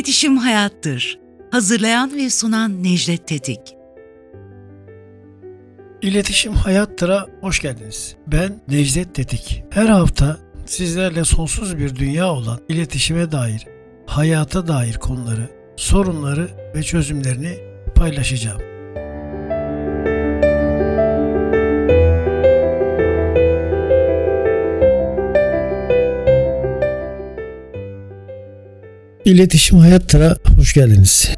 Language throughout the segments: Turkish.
İletişim Hayattır. Hazırlayan ve sunan Necdet Tetik. İletişim Hayattır'a hoş geldiniz. Ben Necdet Tetik. Her hafta sizlerle sonsuz bir dünya olan iletişime dair, hayata dair konuları, sorunları ve çözümlerini paylaşacağım. İletişim Hayattır'a hoş geldiniz.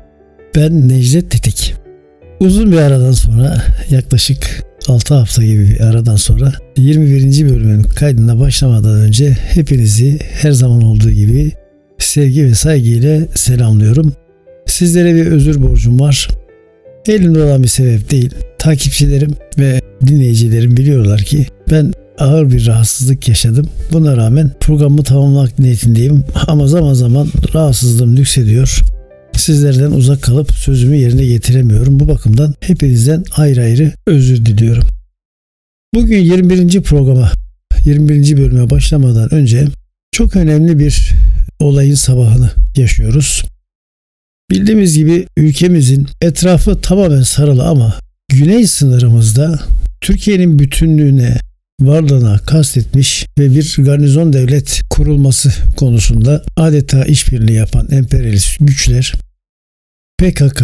Ben Necdet Tetik. Uzun bir aradan sonra yaklaşık 6 hafta gibi bir aradan sonra 21. bölümün kaydına başlamadan önce hepinizi her zaman olduğu gibi sevgi ve saygıyla selamlıyorum. Sizlere bir özür borcum var. Elimde olan bir sebep değil. Takipçilerim ve dinleyicilerim biliyorlar ki ben ağır bir rahatsızlık yaşadım. Buna rağmen programı tamamlamak niyetindeyim ama zaman zaman rahatsızlığım nüksediyor. Sizlerden uzak kalıp sözümü yerine getiremiyorum. Bu bakımdan hepinizden ayrı ayrı özür diliyorum. Bugün 21. programa, 21. bölüme başlamadan önce çok önemli bir olayın sabahını yaşıyoruz. Bildiğimiz gibi ülkemizin etrafı tamamen sarılı ama güney sınırımızda Türkiye'nin bütünlüğüne varlığına kastetmiş ve bir garnizon devlet kurulması konusunda adeta işbirliği yapan emperyalist güçler PKK,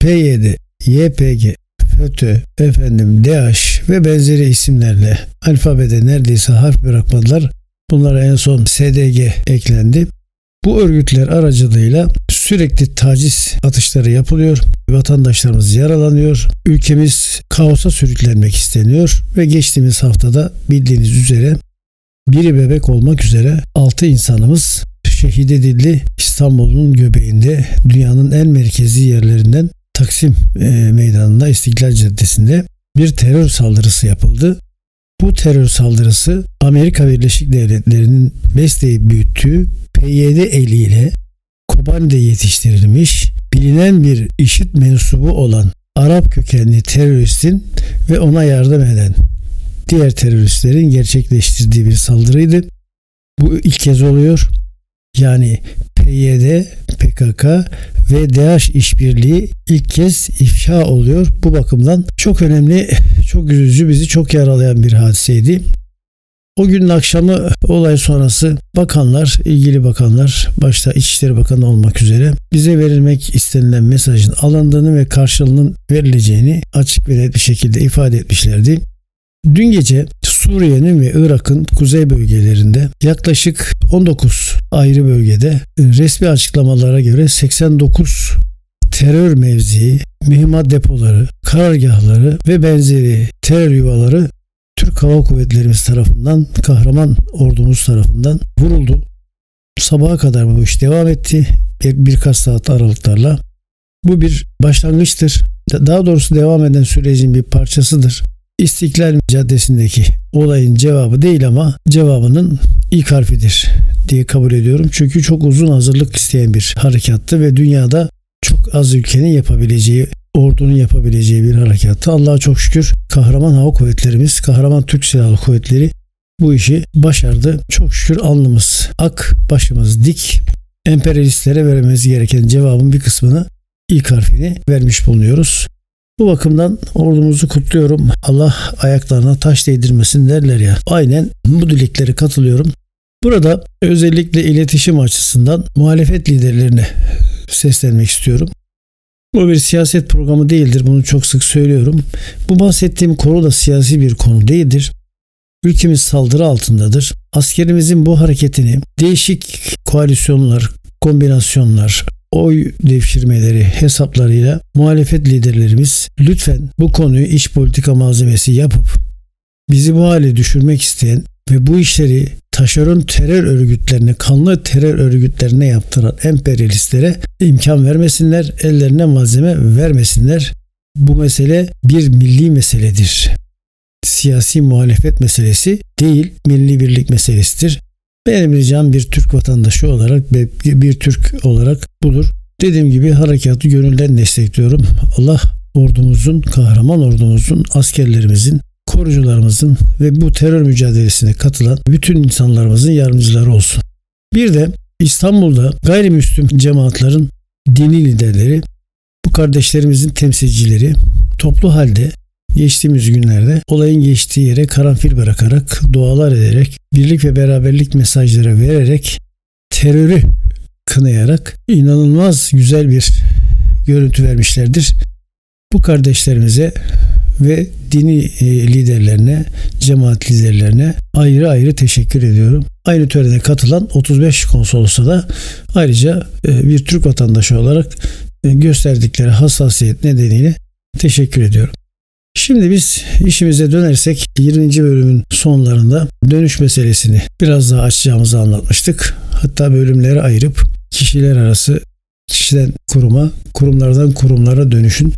PYD, YPG, FETÖ, efendim DH ve benzeri isimlerle alfabede neredeyse harf bırakmadılar. Bunlara en son SDG eklendi. Bu örgütler aracılığıyla sürekli taciz atışları yapılıyor. Vatandaşlarımız yaralanıyor. Ülkemiz kaosa sürüklenmek isteniyor ve geçtiğimiz haftada bildiğiniz üzere biri bebek olmak üzere 6 insanımız şehit edildi. İstanbul'un göbeğinde dünyanın en merkezi yerlerinden Taksim e, meydanında İstiklal Caddesi'nde bir terör saldırısı yapıldı. Bu terör saldırısı Amerika Birleşik Devletleri'nin besleyip büyüttüğü PYD eliyle Kobani'de yetiştirilmiş bilinen bir işit mensubu olan Arap kökenli teröristin ve ona yardım eden diğer teröristlerin gerçekleştirdiği bir saldırıydı. Bu ilk kez oluyor. Yani PYD, PKK ve DH işbirliği ilk kez ifşa oluyor. Bu bakımdan çok önemli, çok üzücü, bizi çok yaralayan bir hadiseydi. O günün akşamı olay sonrası bakanlar, ilgili bakanlar, başta İçişleri Bakanı olmak üzere bize verilmek istenilen mesajın alındığını ve karşılığının verileceğini açık ve net bir şekilde ifade etmişlerdi. Dün gece Suriye'nin ve Irak'ın kuzey bölgelerinde yaklaşık 19 ayrı bölgede resmi açıklamalara göre 89 terör mevzii, mühimmat depoları, karargahları ve benzeri terör yuvaları Hava Kuvvetlerimiz tarafından, kahraman ordumuz tarafından vuruldu. Sabaha kadar bu iş devam etti. Bir, birkaç saat aralıklarla. Bu bir başlangıçtır. Daha doğrusu devam eden sürecin bir parçasıdır. İstiklal Caddesi'ndeki olayın cevabı değil ama cevabının ilk harfidir diye kabul ediyorum. Çünkü çok uzun hazırlık isteyen bir harekattı ve dünyada çok az ülkenin yapabileceği ordunun yapabileceği bir harekattı. Allah'a çok şükür kahraman hava kuvvetlerimiz, kahraman Türk Silahlı Kuvvetleri bu işi başardı. Çok şükür alnımız ak, başımız dik. Emperyalistlere vermemiz gereken cevabın bir kısmını ilk harfini vermiş bulunuyoruz. Bu bakımdan ordumuzu kutluyorum. Allah ayaklarına taş değdirmesin derler ya. Aynen bu dilekleri katılıyorum. Burada özellikle iletişim açısından muhalefet liderlerine seslenmek istiyorum. Bu bir siyaset programı değildir. Bunu çok sık söylüyorum. Bu bahsettiğim konu da siyasi bir konu değildir. Ülkemiz saldırı altındadır. Askerimizin bu hareketini değişik koalisyonlar, kombinasyonlar, oy devşirmeleri hesaplarıyla muhalefet liderlerimiz lütfen bu konuyu iç politika malzemesi yapıp bizi bu hale düşürmek isteyen ve bu işleri taşeron terör örgütlerine, kanlı terör örgütlerine yaptıran emperyalistlere imkan vermesinler, ellerine malzeme vermesinler. Bu mesele bir milli meseledir. Siyasi muhalefet meselesi değil, milli birlik meselesidir. Benim ricam bir Türk vatandaşı olarak ve bir Türk olarak budur. Dediğim gibi harekatı gönülden destekliyorum. Allah ordumuzun, kahraman ordumuzun, askerlerimizin, korucularımızın ve bu terör mücadelesine katılan bütün insanlarımızın yardımcıları olsun. Bir de İstanbul'da gayrimüslim cemaatlerin dini liderleri, bu kardeşlerimizin temsilcileri toplu halde geçtiğimiz günlerde olayın geçtiği yere karanfil bırakarak, dualar ederek, birlik ve beraberlik mesajları vererek, terörü kınayarak inanılmaz güzel bir görüntü vermişlerdir. Bu kardeşlerimize ve dini e, liderlerine, cemaat liderlerine ayrı ayrı teşekkür ediyorum. Aynı törene katılan 35 konsolosa da ayrıca e, bir Türk vatandaşı olarak e, gösterdikleri hassasiyet nedeniyle teşekkür ediyorum. Şimdi biz işimize dönersek 20. bölümün sonlarında dönüş meselesini biraz daha açacağımızı anlatmıştık. Hatta bölümleri ayırıp kişiler arası kişiden kuruma, kurumlardan kurumlara dönüşün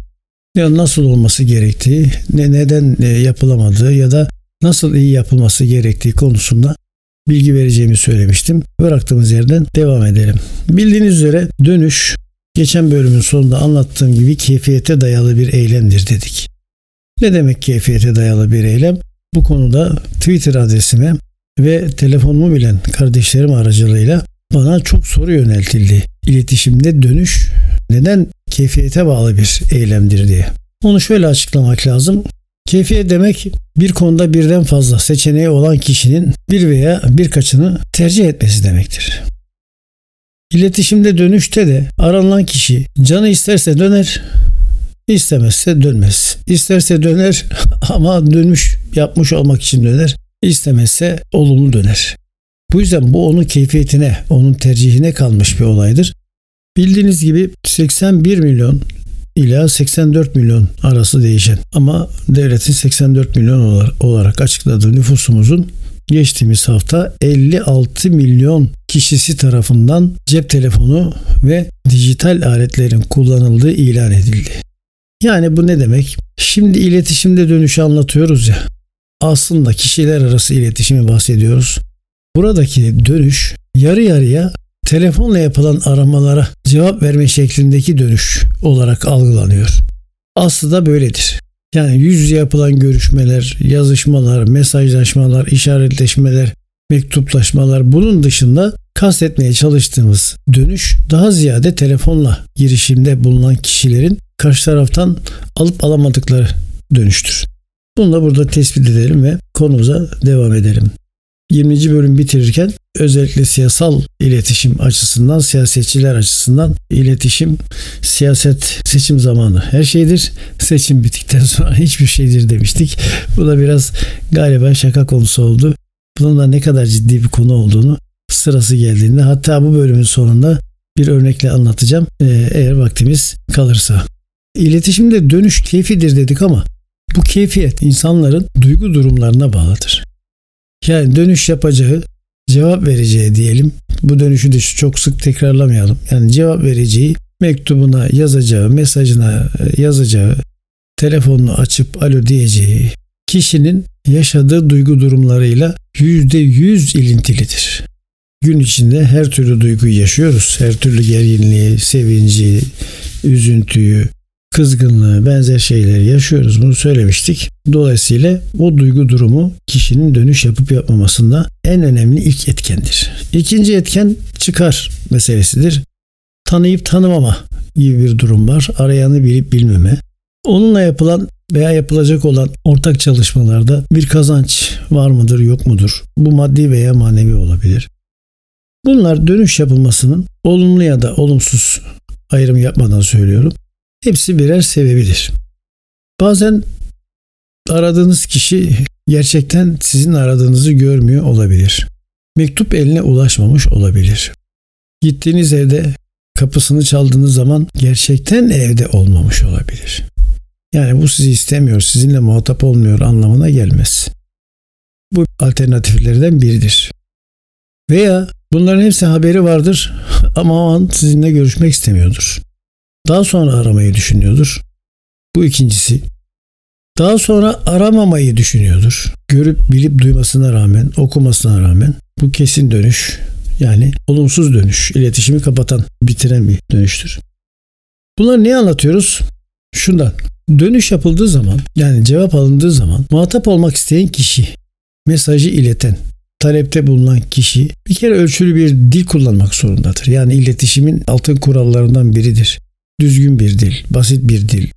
ya nasıl olması gerektiği, ne neden e, yapılamadığı ya da nasıl iyi yapılması gerektiği konusunda bilgi vereceğimi söylemiştim. Bıraktığımız yerden devam edelim. Bildiğiniz üzere dönüş geçen bölümün sonunda anlattığım gibi keyfiyete dayalı bir eylemdir dedik. Ne demek keyfiyete dayalı bir eylem? Bu konuda Twitter adresime ve telefonumu bilen kardeşlerim aracılığıyla bana çok soru yöneltildi. İletişimde dönüş neden keyfiyete bağlı bir eylemdir diye. Onu şöyle açıklamak lazım. Keyfiyet demek bir konuda birden fazla seçeneği olan kişinin bir veya birkaçını tercih etmesi demektir. İletişimde dönüşte de aranılan kişi canı isterse döner, istemezse dönmez. İsterse döner ama dönüş yapmış olmak için döner, istemezse olumlu döner. Bu yüzden bu onun keyfiyetine, onun tercihine kalmış bir olaydır. Bildiğiniz gibi 81 milyon ila 84 milyon arası değişen ama devletin 84 milyon olarak açıkladığı nüfusumuzun geçtiğimiz hafta 56 milyon kişisi tarafından cep telefonu ve dijital aletlerin kullanıldığı ilan edildi. Yani bu ne demek? Şimdi iletişimde dönüşü anlatıyoruz ya. Aslında kişiler arası iletişimi bahsediyoruz. Buradaki dönüş yarı yarıya telefonla yapılan aramalara cevap verme şeklindeki dönüş olarak algılanıyor. Aslında böyledir. Yani yüz yüze yapılan görüşmeler, yazışmalar, mesajlaşmalar, işaretleşmeler, mektuplaşmalar bunun dışında kastetmeye çalıştığımız dönüş daha ziyade telefonla girişimde bulunan kişilerin karşı taraftan alıp alamadıkları dönüştür. Bunu da burada tespit edelim ve konumuza devam edelim. 20. bölüm bitirirken özellikle siyasal iletişim açısından, siyasetçiler açısından iletişim, siyaset, seçim zamanı her şeydir. Seçim bittikten sonra hiçbir şeydir demiştik. Bu da biraz galiba şaka konusu oldu. Bunun da ne kadar ciddi bir konu olduğunu sırası geldiğinde hatta bu bölümün sonunda bir örnekle anlatacağım ee, eğer vaktimiz kalırsa. İletişimde dönüş keyfidir dedik ama bu keyfiyet insanların duygu durumlarına bağlıdır. Yani dönüş yapacağı, cevap vereceği diyelim. Bu dönüşü de çok sık tekrarlamayalım. Yani cevap vereceği, mektubuna yazacağı, mesajına e, yazacağı, telefonunu açıp alo diyeceği kişinin yaşadığı duygu durumlarıyla yüzde yüz ilintilidir. Gün içinde her türlü duyguyu yaşıyoruz. Her türlü gerginliği, sevinci, üzüntüyü, kızgınlığı, benzer şeyleri yaşıyoruz. Bunu söylemiştik. Dolayısıyla o duygu durumu kişinin dönüş yapıp yapmamasında en önemli ilk etkendir. İkinci etken çıkar meselesidir. Tanıyıp tanımama gibi bir durum var. Arayanı bilip bilmeme. Onunla yapılan veya yapılacak olan ortak çalışmalarda bir kazanç var mıdır yok mudur? Bu maddi veya manevi olabilir. Bunlar dönüş yapılmasının olumlu ya da olumsuz ayrım yapmadan söylüyorum. Hepsi birer sebebidir. Bazen aradığınız kişi gerçekten sizin aradığınızı görmüyor olabilir. Mektup eline ulaşmamış olabilir. Gittiğiniz evde kapısını çaldığınız zaman gerçekten evde olmamış olabilir. Yani bu sizi istemiyor, sizinle muhatap olmuyor anlamına gelmez. Bu alternatiflerden biridir. Veya bunların hepsi haberi vardır ama o an sizinle görüşmek istemiyordur. Daha sonra aramayı düşünüyordur. Bu ikincisi. Daha sonra aramamayı düşünüyordur. Görüp bilip duymasına rağmen, okumasına rağmen bu kesin dönüş yani olumsuz dönüş, iletişimi kapatan, bitiren bir dönüştür. Bunları niye anlatıyoruz? Şundan. Dönüş yapıldığı zaman yani cevap alındığı zaman muhatap olmak isteyen kişi mesajı ileten talepte bulunan kişi bir kere ölçülü bir dil kullanmak zorundadır. Yani iletişimin altın kurallarından biridir. Düzgün bir dil, basit bir dil,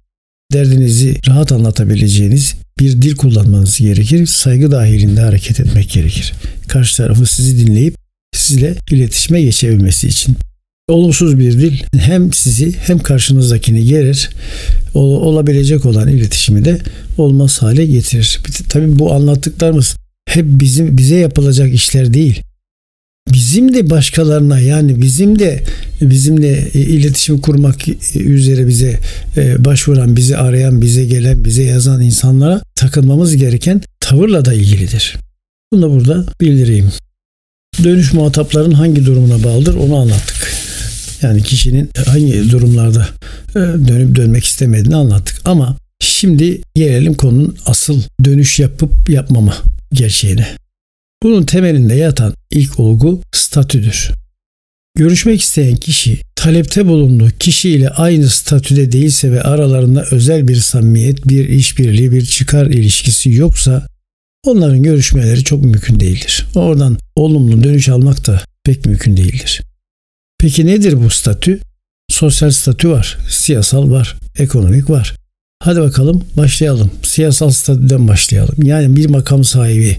derdinizi rahat anlatabileceğiniz bir dil kullanmanız gerekir. Saygı dahilinde hareket etmek gerekir. Karşı tarafı sizi dinleyip sizle iletişime geçebilmesi için. Olumsuz bir dil hem sizi hem karşınızdakini gerir. Olabilecek olan iletişimi de olmaz hale getirir. Tabii bu anlattıklarımız hep bizim bize yapılacak işler değil. Bizim de başkalarına yani bizim de bizimle iletişim kurmak üzere bize e, başvuran, bizi arayan, bize gelen, bize yazan insanlara takılmamız gereken tavırla da ilgilidir. Bunu da burada bildireyim. Dönüş muhatapların hangi durumuna bağlıdır onu anlattık. Yani kişinin hangi durumlarda e, dönüp dönmek istemediğini anlattık. Ama şimdi gelelim konunun asıl dönüş yapıp yapmama gerçeğine. Bunun temelinde yatan ilk olgu statüdür. Görüşmek isteyen kişi talepte bulunduğu kişiyle aynı statüde değilse ve aralarında özel bir samimiyet, bir işbirliği, bir çıkar ilişkisi yoksa onların görüşmeleri çok mümkün değildir. Oradan olumlu dönüş almak da pek mümkün değildir. Peki nedir bu statü? Sosyal statü var, siyasal var, ekonomik var. Hadi bakalım başlayalım. Siyasal statüden başlayalım. Yani bir makam sahibi,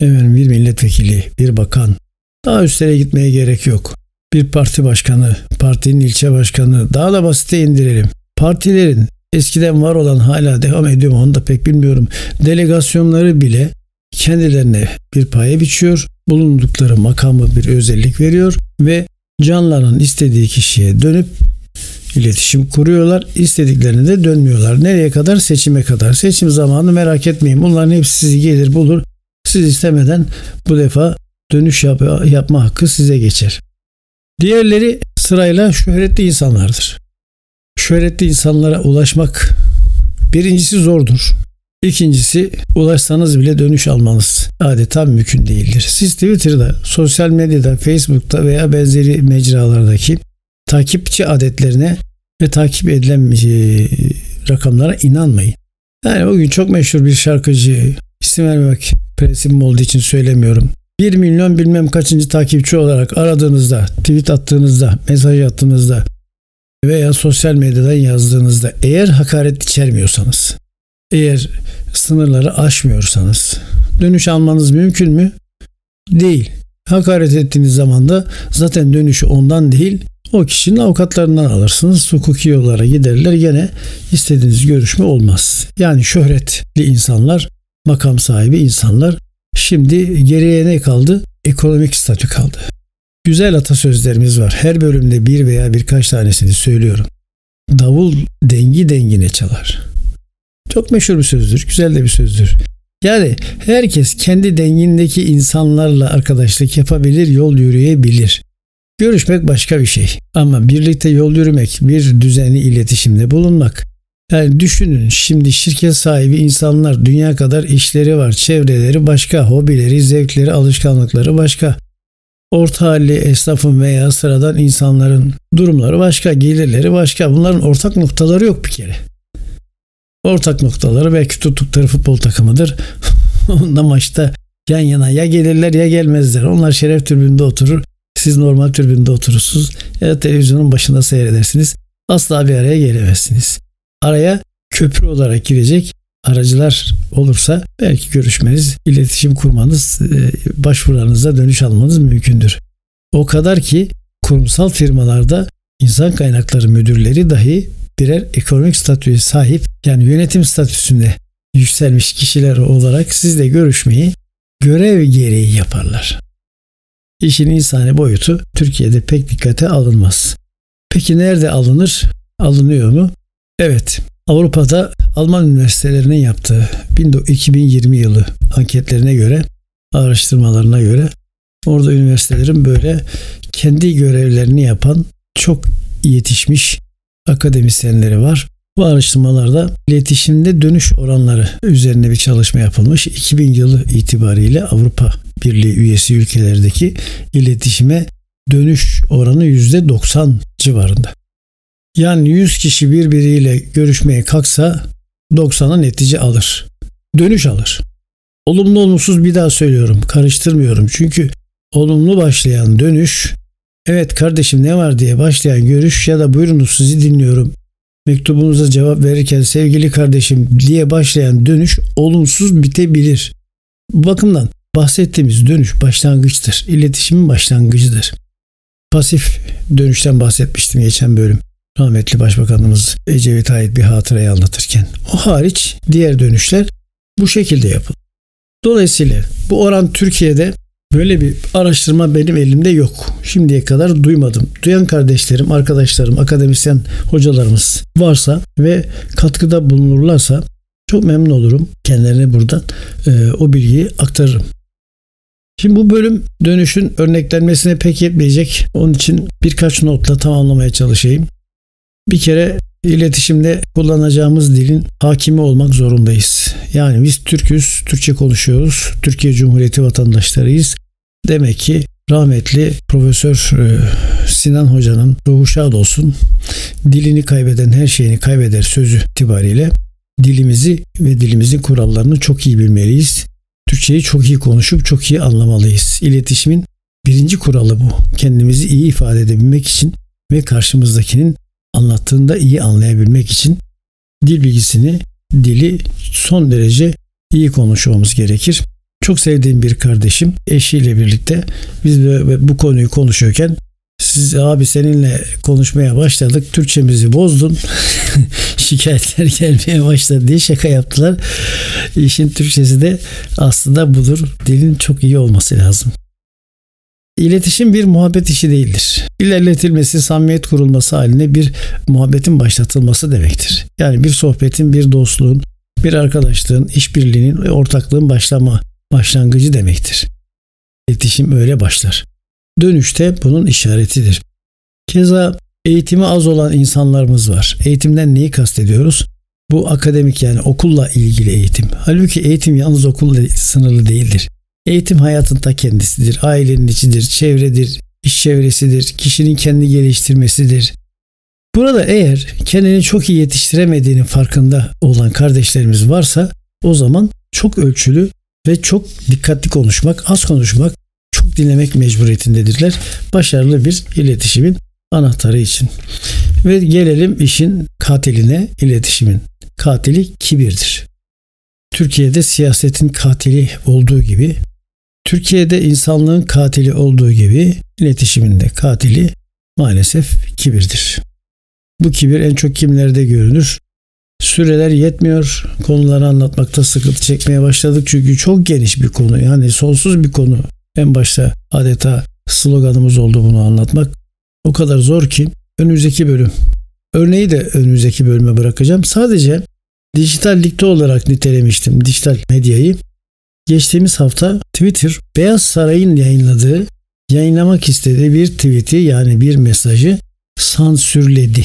efendim bir milletvekili, bir bakan. Daha üstlere gitmeye gerek yok. Bir parti başkanı, partinin ilçe başkanı, daha da basite indirelim. Partilerin eskiden var olan hala devam ediyor mu onu da pek bilmiyorum. Delegasyonları bile kendilerine bir paye biçiyor. Bulundukları makamı bir özellik veriyor ve canlarının istediği kişiye dönüp iletişim kuruyorlar. İstediklerine de dönmüyorlar. Nereye kadar? Seçime kadar. Seçim zamanı merak etmeyin. Bunların hepsi sizi gelir bulur. Siz istemeden bu defa dönüş yap yapma hakkı size geçer. Diğerleri sırayla şöhretli insanlardır. Şöhretli insanlara ulaşmak birincisi zordur. İkincisi ulaşsanız bile dönüş almanız adeta mümkün değildir. Siz Twitter'da, sosyal medyada, Facebook'ta veya benzeri mecralardaki takipçi adetlerine ve takip edilen e, rakamlara inanmayın. Yani bugün çok meşhur bir şarkıcı, isim vermemek prensibim olduğu için söylemiyorum. 1 milyon bilmem kaçıncı takipçi olarak aradığınızda, tweet attığınızda, mesaj attığınızda veya sosyal medyadan yazdığınızda eğer hakaret içermiyorsanız, eğer sınırları aşmıyorsanız dönüş almanız mümkün mü? Değil. Hakaret ettiğiniz zaman da zaten dönüşü ondan değil o kişinin avukatlarından alırsınız. Hukuki yollara giderler gene istediğiniz görüşme olmaz. Yani şöhretli insanlar, makam sahibi insanlar şimdi geriye ne kaldı? Ekonomik statü kaldı. Güzel atasözlerimiz var. Her bölümde bir veya birkaç tanesini söylüyorum. Davul dengi dengine çalar. Çok meşhur bir sözdür. Güzel de bir sözdür. Yani herkes kendi dengindeki insanlarla arkadaşlık yapabilir, yol yürüyebilir. Görüşmek başka bir şey. Ama birlikte yol yürümek, bir düzenli iletişimde bulunmak. Yani düşünün şimdi şirket sahibi insanlar dünya kadar işleri var, çevreleri başka, hobileri, zevkleri, alışkanlıkları başka. Orta halli esnafın veya sıradan insanların durumları başka, gelirleri başka. Bunların ortak noktaları yok bir kere. Ortak noktaları belki tuttukları futbol takımıdır. Onda maçta yan yana ya gelirler ya gelmezler. Onlar şeref tribünde oturur. Siz normal tribünde oturursunuz ya televizyonun başında seyredersiniz. Asla bir araya gelemezsiniz. Araya köprü olarak girecek aracılar olursa belki görüşmeniz, iletişim kurmanız, e, başvurularınıza dönüş almanız mümkündür. O kadar ki kurumsal firmalarda insan kaynakları müdürleri dahi birer ekonomik statüye sahip yani yönetim statüsünde yükselmiş kişiler olarak sizle görüşmeyi görev gereği yaparlar. İşin insani boyutu Türkiye'de pek dikkate alınmaz. Peki nerede alınır? Alınıyor mu? Evet. Avrupa'da Alman üniversitelerinin yaptığı 2020 yılı anketlerine göre, araştırmalarına göre orada üniversitelerin böyle kendi görevlerini yapan çok yetişmiş akademisyenleri var. Bu araştırmalarda iletişimde dönüş oranları üzerine bir çalışma yapılmış. 2000 yılı itibariyle Avrupa Birliği üyesi ülkelerdeki iletişime dönüş oranı %90 civarında. Yani 100 kişi birbiriyle görüşmeye kalksa 90'a netice alır. Dönüş alır. Olumlu olumsuz bir daha söylüyorum. Karıştırmıyorum. Çünkü olumlu başlayan dönüş evet kardeşim ne var diye başlayan görüş ya da buyurunuz sizi dinliyorum. Mektubunuza cevap verirken sevgili kardeşim diye başlayan dönüş olumsuz bitebilir. Bu bakımdan bahsettiğimiz dönüş başlangıçtır. İletişimin başlangıcıdır. Pasif dönüşten bahsetmiştim geçen bölüm. Rahmetli Başbakanımız Ecevit'e ait bir hatırayı anlatırken. O hariç diğer dönüşler bu şekilde yapılır. Dolayısıyla bu oran Türkiye'de böyle bir araştırma benim elimde yok. Şimdiye kadar duymadım. Duyan kardeşlerim, arkadaşlarım, akademisyen hocalarımız varsa ve katkıda bulunurlarsa çok memnun olurum. Kendilerine buradan e, o bilgiyi aktarırım. Şimdi bu bölüm dönüşün örneklenmesine pek yetmeyecek. Onun için birkaç notla tamamlamaya çalışayım. Bir kere iletişimde kullanacağımız dilin hakimi olmak zorundayız. Yani biz Türküz, Türkçe konuşuyoruz. Türkiye Cumhuriyeti vatandaşlarıyız. Demek ki rahmetli Profesör e, Sinan Hoca'nın ruhu şad olsun. Dilini kaybeden her şeyini kaybeder sözü itibariyle dilimizi ve dilimizin kurallarını çok iyi bilmeliyiz. Türkçeyi çok iyi konuşup çok iyi anlamalıyız. İletişimin birinci kuralı bu. Kendimizi iyi ifade edebilmek için ve karşımızdakinin anlattığında iyi anlayabilmek için dil bilgisini, dili son derece iyi konuşmamız gerekir. Çok sevdiğim bir kardeşim eşiyle birlikte biz bu konuyu konuşuyorken siz abi seninle konuşmaya başladık. Türkçemizi bozdun. Şikayetler gelmeye başladı diye şaka yaptılar. İşin Türkçesi de aslında budur. Dilin çok iyi olması lazım. İletişim bir muhabbet işi değildir. İlerletilmesi, samimiyet kurulması haline bir muhabbetin başlatılması demektir. Yani bir sohbetin, bir dostluğun, bir arkadaşlığın, işbirliğinin ortaklığın başlama, başlangıcı demektir. İletişim öyle başlar. Dönüşte bunun işaretidir. Keza eğitimi az olan insanlarımız var. Eğitimden neyi kastediyoruz? Bu akademik yani okulla ilgili eğitim. Halbuki eğitim yalnız okulla sınırlı değildir. Eğitim hayatın ta kendisidir, ailenin içidir, çevredir, iş çevresidir, kişinin kendi geliştirmesidir. Burada eğer kendini çok iyi yetiştiremediğinin farkında olan kardeşlerimiz varsa o zaman çok ölçülü ve çok dikkatli konuşmak, az konuşmak, çok dinlemek mecburiyetindedirler. Başarılı bir iletişimin anahtarı için. Ve gelelim işin katiline, iletişimin. Katili kibirdir. Türkiye'de siyasetin katili olduğu gibi Türkiye'de insanlığın katili olduğu gibi iletişimin de katili maalesef kibirdir. Bu kibir en çok kimlerde görünür? Süreler yetmiyor. Konuları anlatmakta sıkıntı çekmeye başladık. Çünkü çok geniş bir konu. Yani sonsuz bir konu. En başta adeta sloganımız oldu bunu anlatmak. O kadar zor ki önümüzdeki bölüm. Örneği de önümüzdeki bölüme bırakacağım. Sadece dijital dikte olarak nitelemiştim dijital medyayı. Geçtiğimiz hafta Twitter Beyaz Saray'ın yayınladığı, yayınlamak istediği bir tweet'i yani bir mesajı sansürledi.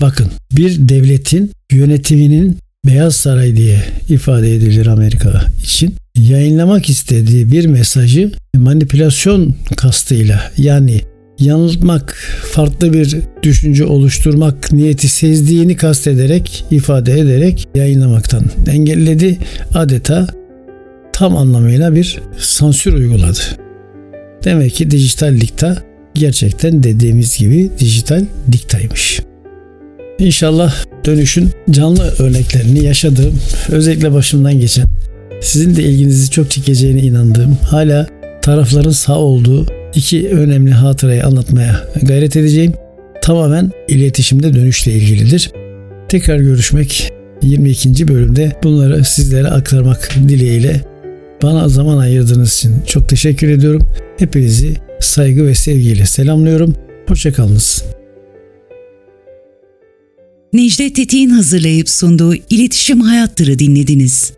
Bakın bir devletin yönetiminin Beyaz Saray diye ifade edilir Amerika için yayınlamak istediği bir mesajı manipülasyon kastıyla yani yanıltmak, farklı bir düşünce oluşturmak niyeti sezdiğini kastederek, ifade ederek yayınlamaktan engelledi. Adeta tam anlamıyla bir sansür uyguladı. Demek ki dijital dikta gerçekten dediğimiz gibi dijital diktaymış. İnşallah dönüşün canlı örneklerini yaşadığım, özellikle başımdan geçen, sizin de ilginizi çok çekeceğine inandığım, hala tarafların sağ olduğu iki önemli hatırayı anlatmaya gayret edeceğim. Tamamen iletişimde dönüşle ilgilidir. Tekrar görüşmek 22. bölümde bunları sizlere aktarmak dileğiyle bana zaman ayırdığınız için çok teşekkür ediyorum. Hepinizi saygı ve sevgiyle selamlıyorum. Hoşçakalınız. Necdet Tetik'in hazırlayıp sunduğu İletişim Hayattır'ı dinlediniz.